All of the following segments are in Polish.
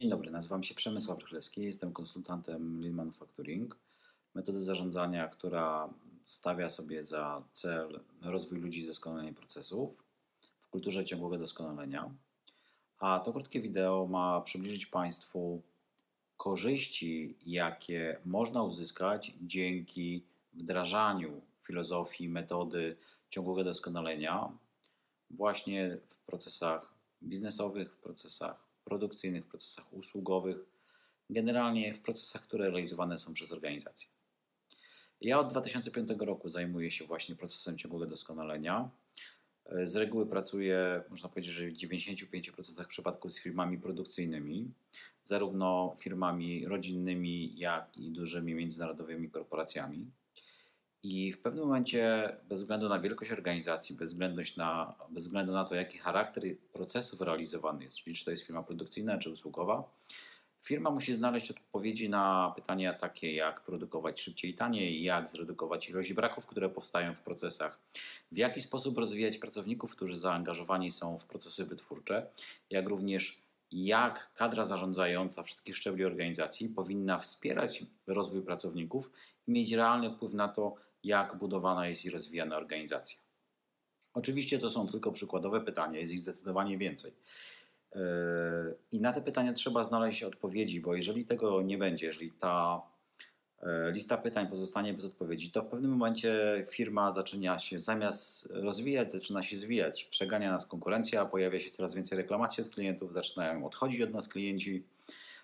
Dzień dobry, nazywam się Przemysław Rychlewski, jestem konsultantem Lean Manufacturing, metody zarządzania, która stawia sobie za cel rozwój ludzi i doskonalenie procesów w kulturze ciągłego doskonalenia. A to krótkie wideo ma przybliżyć Państwu korzyści, jakie można uzyskać dzięki wdrażaniu filozofii, metody ciągłego doskonalenia właśnie w procesach biznesowych, w procesach produkcyjnych, w procesach usługowych, generalnie w procesach, które realizowane są przez organizacje. Ja od 2005 roku zajmuję się właśnie procesem ciągłego doskonalenia. Z reguły pracuję, można powiedzieć, że w 95% przypadków z firmami produkcyjnymi, zarówno firmami rodzinnymi, jak i dużymi międzynarodowymi korporacjami. I w pewnym momencie, bez względu na wielkość organizacji, bez względu na, bez względu na to, jaki charakter procesów realizowany jest, czyli czy to jest firma produkcyjna, czy usługowa, firma musi znaleźć odpowiedzi na pytania takie, jak produkować szybciej i taniej, jak zredukować ilość braków, które powstają w procesach, w jaki sposób rozwijać pracowników, którzy zaangażowani są w procesy wytwórcze, jak również jak kadra zarządzająca wszystkich szczebli organizacji powinna wspierać rozwój pracowników i mieć realny wpływ na to, jak budowana jest i rozwijana organizacja. Oczywiście to są tylko przykładowe pytania, jest ich zdecydowanie więcej. Yy, I na te pytania trzeba znaleźć odpowiedzi, bo jeżeli tego nie będzie, jeżeli ta lista pytań pozostanie bez odpowiedzi, to w pewnym momencie firma zaczyna się zamiast rozwijać, zaczyna się zwijać. Przegania nas konkurencja, pojawia się coraz więcej reklamacji od klientów, zaczynają odchodzić od nas klienci.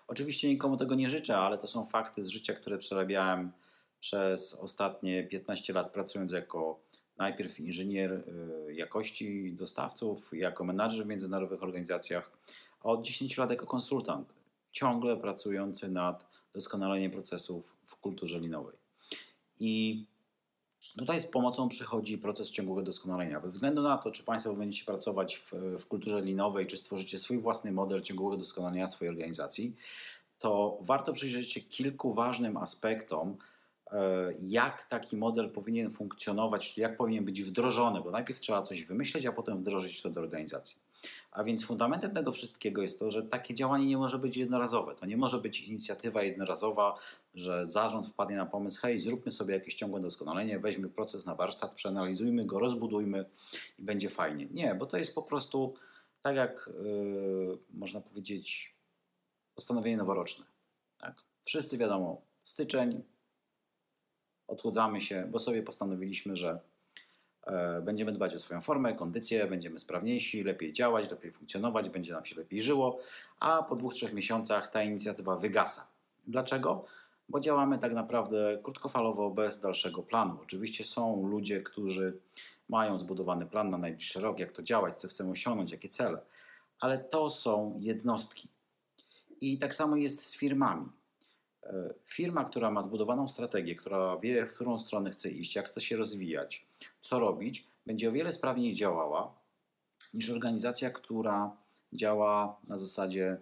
Oczywiście nikomu tego nie życzę, ale to są fakty z życia, które przerabiałem przez ostatnie 15 lat pracując jako najpierw inżynier y, jakości dostawców, jako menadżer w międzynarodowych organizacjach, a od 10 lat jako konsultant, ciągle pracujący nad doskonaleniem procesów w kulturze linowej. I tutaj z pomocą przychodzi proces ciągłego doskonalenia. Bez względu na to, czy Państwo będziecie pracować w, w kulturze linowej, czy stworzycie swój własny model ciągłego doskonalenia swojej organizacji, to warto przyjrzeć się kilku ważnym aspektom, E, jak taki model powinien funkcjonować, jak powinien być wdrożony, bo najpierw trzeba coś wymyśleć, a potem wdrożyć to do organizacji. A więc fundamentem tego wszystkiego jest to, że takie działanie nie może być jednorazowe. To nie może być inicjatywa jednorazowa, że zarząd wpadnie na pomysł, hej, zróbmy sobie jakieś ciągłe doskonalenie, weźmy proces na warsztat, przeanalizujmy go, rozbudujmy i będzie fajnie. Nie, bo to jest po prostu tak jak yy, można powiedzieć postanowienie noworoczne. Tak? Wszyscy wiadomo, styczeń, odchudzamy się, bo sobie postanowiliśmy, że będziemy dbać o swoją formę, kondycję, będziemy sprawniejsi, lepiej działać, lepiej funkcjonować, będzie nam się lepiej żyło, a po dwóch, trzech miesiącach ta inicjatywa wygasa. Dlaczego? Bo działamy tak naprawdę krótkofalowo, bez dalszego planu. Oczywiście są ludzie, którzy mają zbudowany plan na najbliższy rok, jak to działać, co chcemy osiągnąć, jakie cele, ale to są jednostki. I tak samo jest z firmami. E, firma, która ma zbudowaną strategię, która wie, w którą stronę chce iść, jak chce się rozwijać, co robić, będzie o wiele sprawniej działała niż organizacja, która działa na zasadzie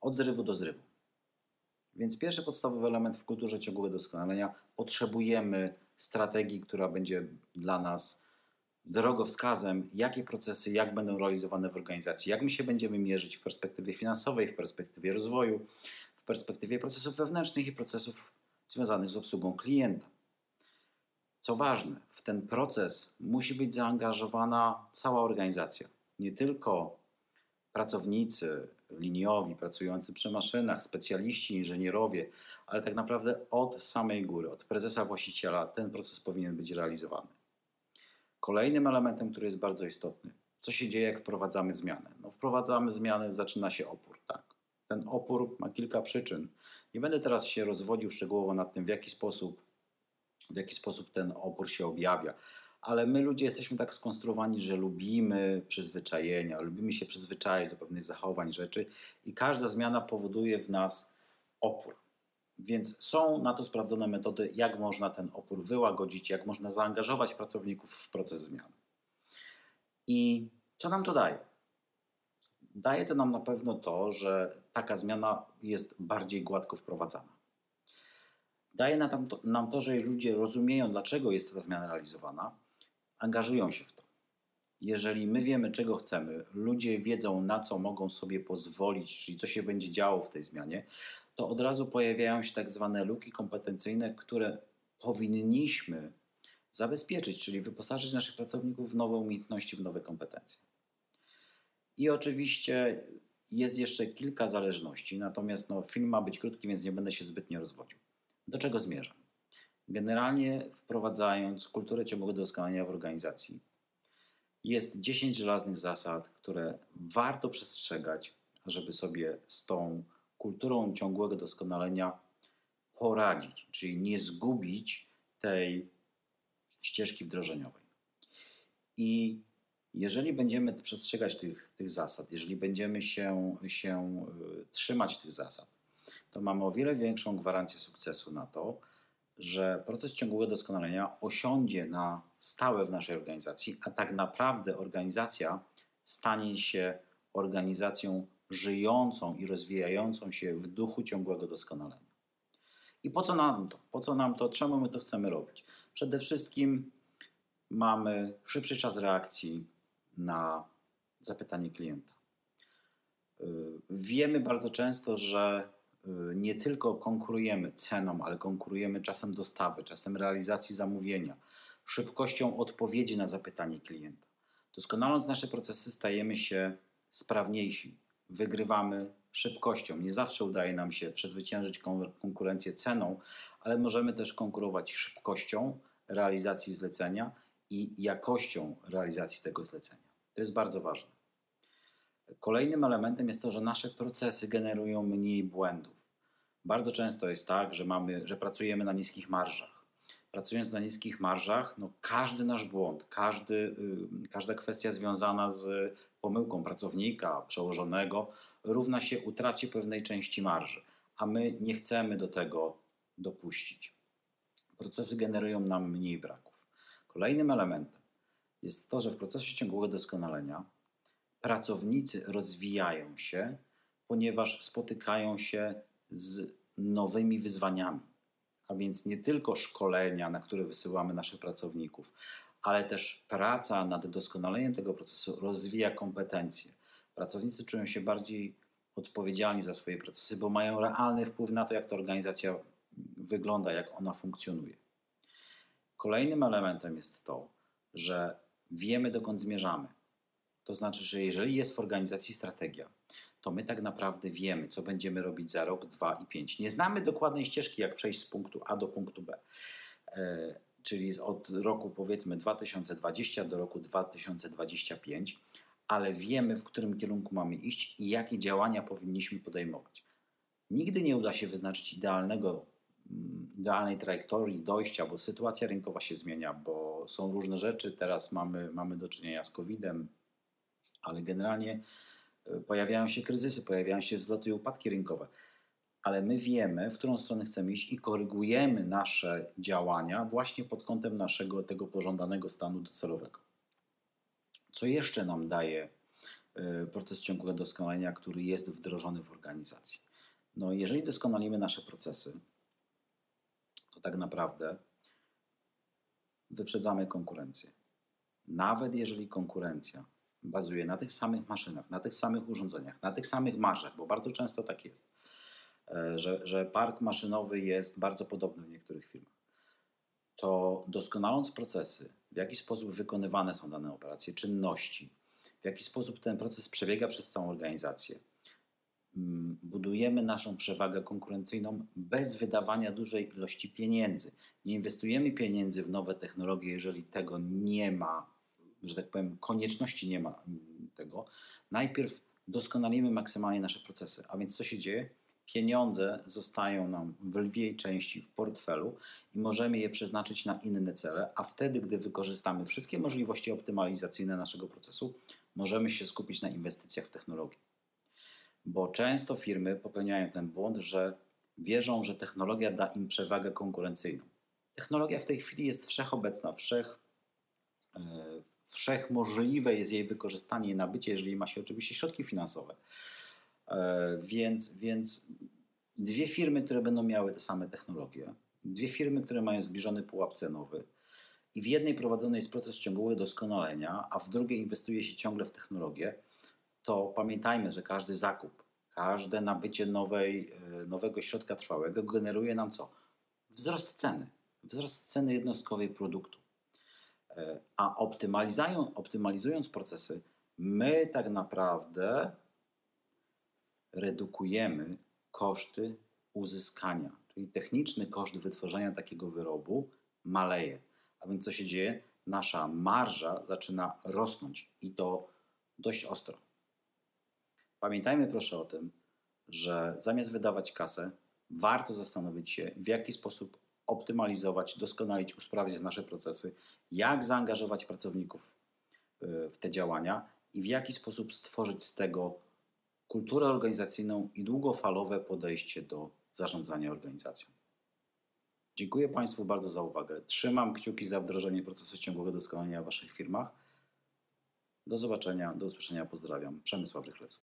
od zrywu do zrywu. Więc pierwszy podstawowy element w kulturze ciągłego doskonalenia potrzebujemy strategii, która będzie dla nas drogowskazem, jakie procesy, jak będą realizowane w organizacji, jak my się będziemy mierzyć w perspektywie finansowej, w perspektywie rozwoju, w perspektywie procesów wewnętrznych i procesów związanych z obsługą klienta. Co ważne, w ten proces musi być zaangażowana cała organizacja, nie tylko pracownicy liniowi, pracujący przy maszynach, specjaliści, inżynierowie, ale tak naprawdę od samej góry, od prezesa właściciela ten proces powinien być realizowany. Kolejnym elementem, który jest bardzo istotny, co się dzieje, jak wprowadzamy zmianę? No, wprowadzamy zmiany, zaczyna się opór. Tak? Ten opór ma kilka przyczyn. Nie będę teraz się rozwodził szczegółowo nad tym, w jaki sposób, w jaki sposób ten opór się objawia. Ale my ludzie jesteśmy tak skonstruowani, że lubimy przyzwyczajenia, lubimy się przyzwyczaić do pewnych zachowań, rzeczy i każda zmiana powoduje w nas opór. Więc są na to sprawdzone metody, jak można ten opór wyłagodzić, jak można zaangażować pracowników w proces zmiany. I co nam to daje? Daje to nam na pewno to, że taka zmiana jest bardziej gładko wprowadzana. Daje nam to, nam to, że ludzie rozumieją, dlaczego jest ta zmiana realizowana, angażują się w to. jeżeli my wiemy, czego chcemy, ludzie wiedzą, na co mogą sobie pozwolić, czyli co się będzie działo w tej zmianie, to od razu pojawiają się tak zwane luki kompetencyjne, które powinniśmy zabezpieczyć, czyli wyposażyć naszych pracowników w nowe umiejętności, w nowe kompetencje. I oczywiście jest jeszcze kilka zależności, natomiast no, film ma być krótki, więc nie będę się zbytnio rozwodził. Do czego zmierzam? Generalnie wprowadzając kulturę ciągłego doskonalenia w organizacji, jest 10 żelaznych zasad, które warto przestrzegać, żeby sobie z tą kulturą ciągłego doskonalenia poradzić, czyli nie zgubić tej ścieżki wdrożeniowej. I jeżeli będziemy przestrzegać tych, tych zasad, jeżeli będziemy się, się y, trzymać tych zasad, to mamy o wiele większą gwarancję sukcesu na to, że proces ciągłego doskonalenia osiądzie na stałe w naszej organizacji, a tak naprawdę organizacja stanie się organizacją żyjącą i rozwijającą się w duchu ciągłego doskonalenia. I po co nam to? Po co nam to? Czemu my to chcemy robić? Przede wszystkim mamy szybszy czas reakcji na zapytanie klienta. Y, wiemy bardzo często, że nie tylko konkurujemy ceną, ale konkurujemy czasem dostawy, czasem realizacji zamówienia, szybkością odpowiedzi na zapytanie klienta. Doskonaląc nasze procesy, stajemy się sprawniejsi, wygrywamy szybkością. Nie zawsze udaje nam się przezwyciężyć konkurencję ceną, ale możemy też konkurować szybkością realizacji zlecenia i jakością realizacji tego zlecenia. To jest bardzo ważne. Kolejnym elementem jest to, że nasze procesy generują mniej błędów. Bardzo często jest tak, że, mamy, że pracujemy na niskich marżach. Pracując na niskich marżach, no każdy nasz błąd, każdy, y, każda kwestia związana z pomyłką pracownika, przełożonego, równa się utracie pewnej części marży, a my nie chcemy do tego dopuścić. Procesy generują nam mniej braków. Kolejnym elementem jest to, że w procesie ciągłego doskonalenia pracownicy rozwijają się, ponieważ spotykają się z nowymi wyzwaniami. A więc nie tylko szkolenia, na które wysyłamy naszych pracowników, ale też praca nad doskonaleniem tego procesu rozwija kompetencje. Pracownicy czują się bardziej odpowiedzialni za swoje procesy, bo mają realny wpływ na to, jak ta organizacja wygląda, jak ona funkcjonuje. Kolejnym elementem jest to, że wiemy, dokąd zmierzamy. To znaczy, że jeżeli jest w organizacji strategia, to my tak naprawdę wiemy, co będziemy robić za rok, dwa i pięć. Nie znamy dokładnej ścieżki, jak przejść z punktu A do punktu B. E, czyli od roku powiedzmy 2020 do roku 2025, ale wiemy, w którym kierunku mamy iść i jakie działania powinniśmy podejmować. Nigdy nie uda się wyznaczyć idealnego idealnej trajektorii dojścia, bo sytuacja rynkowa się zmienia, bo są różne rzeczy. Teraz mamy, mamy do czynienia z COVID-em, ale generalnie e, pojawiają się kryzysy, pojawiają się wzloty i upadki rynkowe. Ale my wiemy, w którą stronę chcemy iść i korygujemy nasze działania właśnie pod kątem naszego tego pożądanego stanu docelowego. Co jeszcze nam daje e, proces ciągłego doskonalenia, który jest wdrożony w organizacji? No, jeżeli doskonalimy nasze procesy, tak naprawdę wyprzedzamy konkurencję. Nawet jeżeli konkurencja bazuje na tych samych maszynach, na tych samych urządzeniach, na tych samych marżach, bo bardzo często tak jest, e, że, że park maszynowy jest bardzo podobny w niektórych firmach, to doskonaląc procesy, w jaki sposób wykonywane są dane operacje, czynności, w jaki sposób ten proces przebiega przez całą organizację, Mm, budujemy naszą przewagę konkurencyjną bez wydawania dużej ilości pieniędzy. Nie inwestujemy pieniędzy w nowe technologie, jeżeli tego nie ma, że tak powiem, konieczności nie ma mm, tego. Najpierw doskonalimy maksymalnie nasze procesy. A więc co się dzieje? Pieniądze zostają nam w lwiej części w portfelu i możemy je przeznaczyć na inne cele, a wtedy, gdy wykorzystamy wszystkie możliwości optymalizacyjne naszego procesu, możemy się skupić na inwestycjach w technologię bo często firmy popełniają ten błąd, że wierzą, że technologia da im przewagę konkurencyjną. Technologia w tej chwili jest wszechobecna, wszech, e, wszechmożliwe jest jej wykorzystanie i nabycie, jeżeli ma się oczywiście środki finansowe. E, więc, więc dwie firmy, które będą miały te same technologie, dwie firmy, które mają zbliżony pułap cenowy i w jednej prowadzonej jest proces ciągłego doskonalenia, a w drugiej inwestuje się ciągle w technologię, to pamiętajmy, że każdy zakup, każde nabycie nowej, e, nowego środka trwałego generuje nam co? Wzrost ceny, wzrost ceny jednostkowej produktu. E, A optymalizując, procesy, my tak naprawdę redukujemy koszty uzyskania, czyli techniczny koszt wytworzenia takiego wyrobu maleje. A więc co się dzieje? Nasza marża zaczyna rosnąć i to dość ostro. Pamiętajmy proszę o tym, że zamiast wydawać kasę, warto zastanowić się, w jaki sposób optymalizować, doskonalić, usprawnić nasze procesy, jak zaangażować pracowników y, w te działania i w jaki sposób stworzyć z tego kulturę organizacyjną i długofalowe podejście do zarządzania organizacją. Dziękuję Państwu bardzo za uwagę. Trzymam kciuki za wdrożenie procesu ciągłego doskonalenia w Waszych firmach. Do zobaczenia, do usłyszenia, pozdrawiam. Przemysław Rychlewski.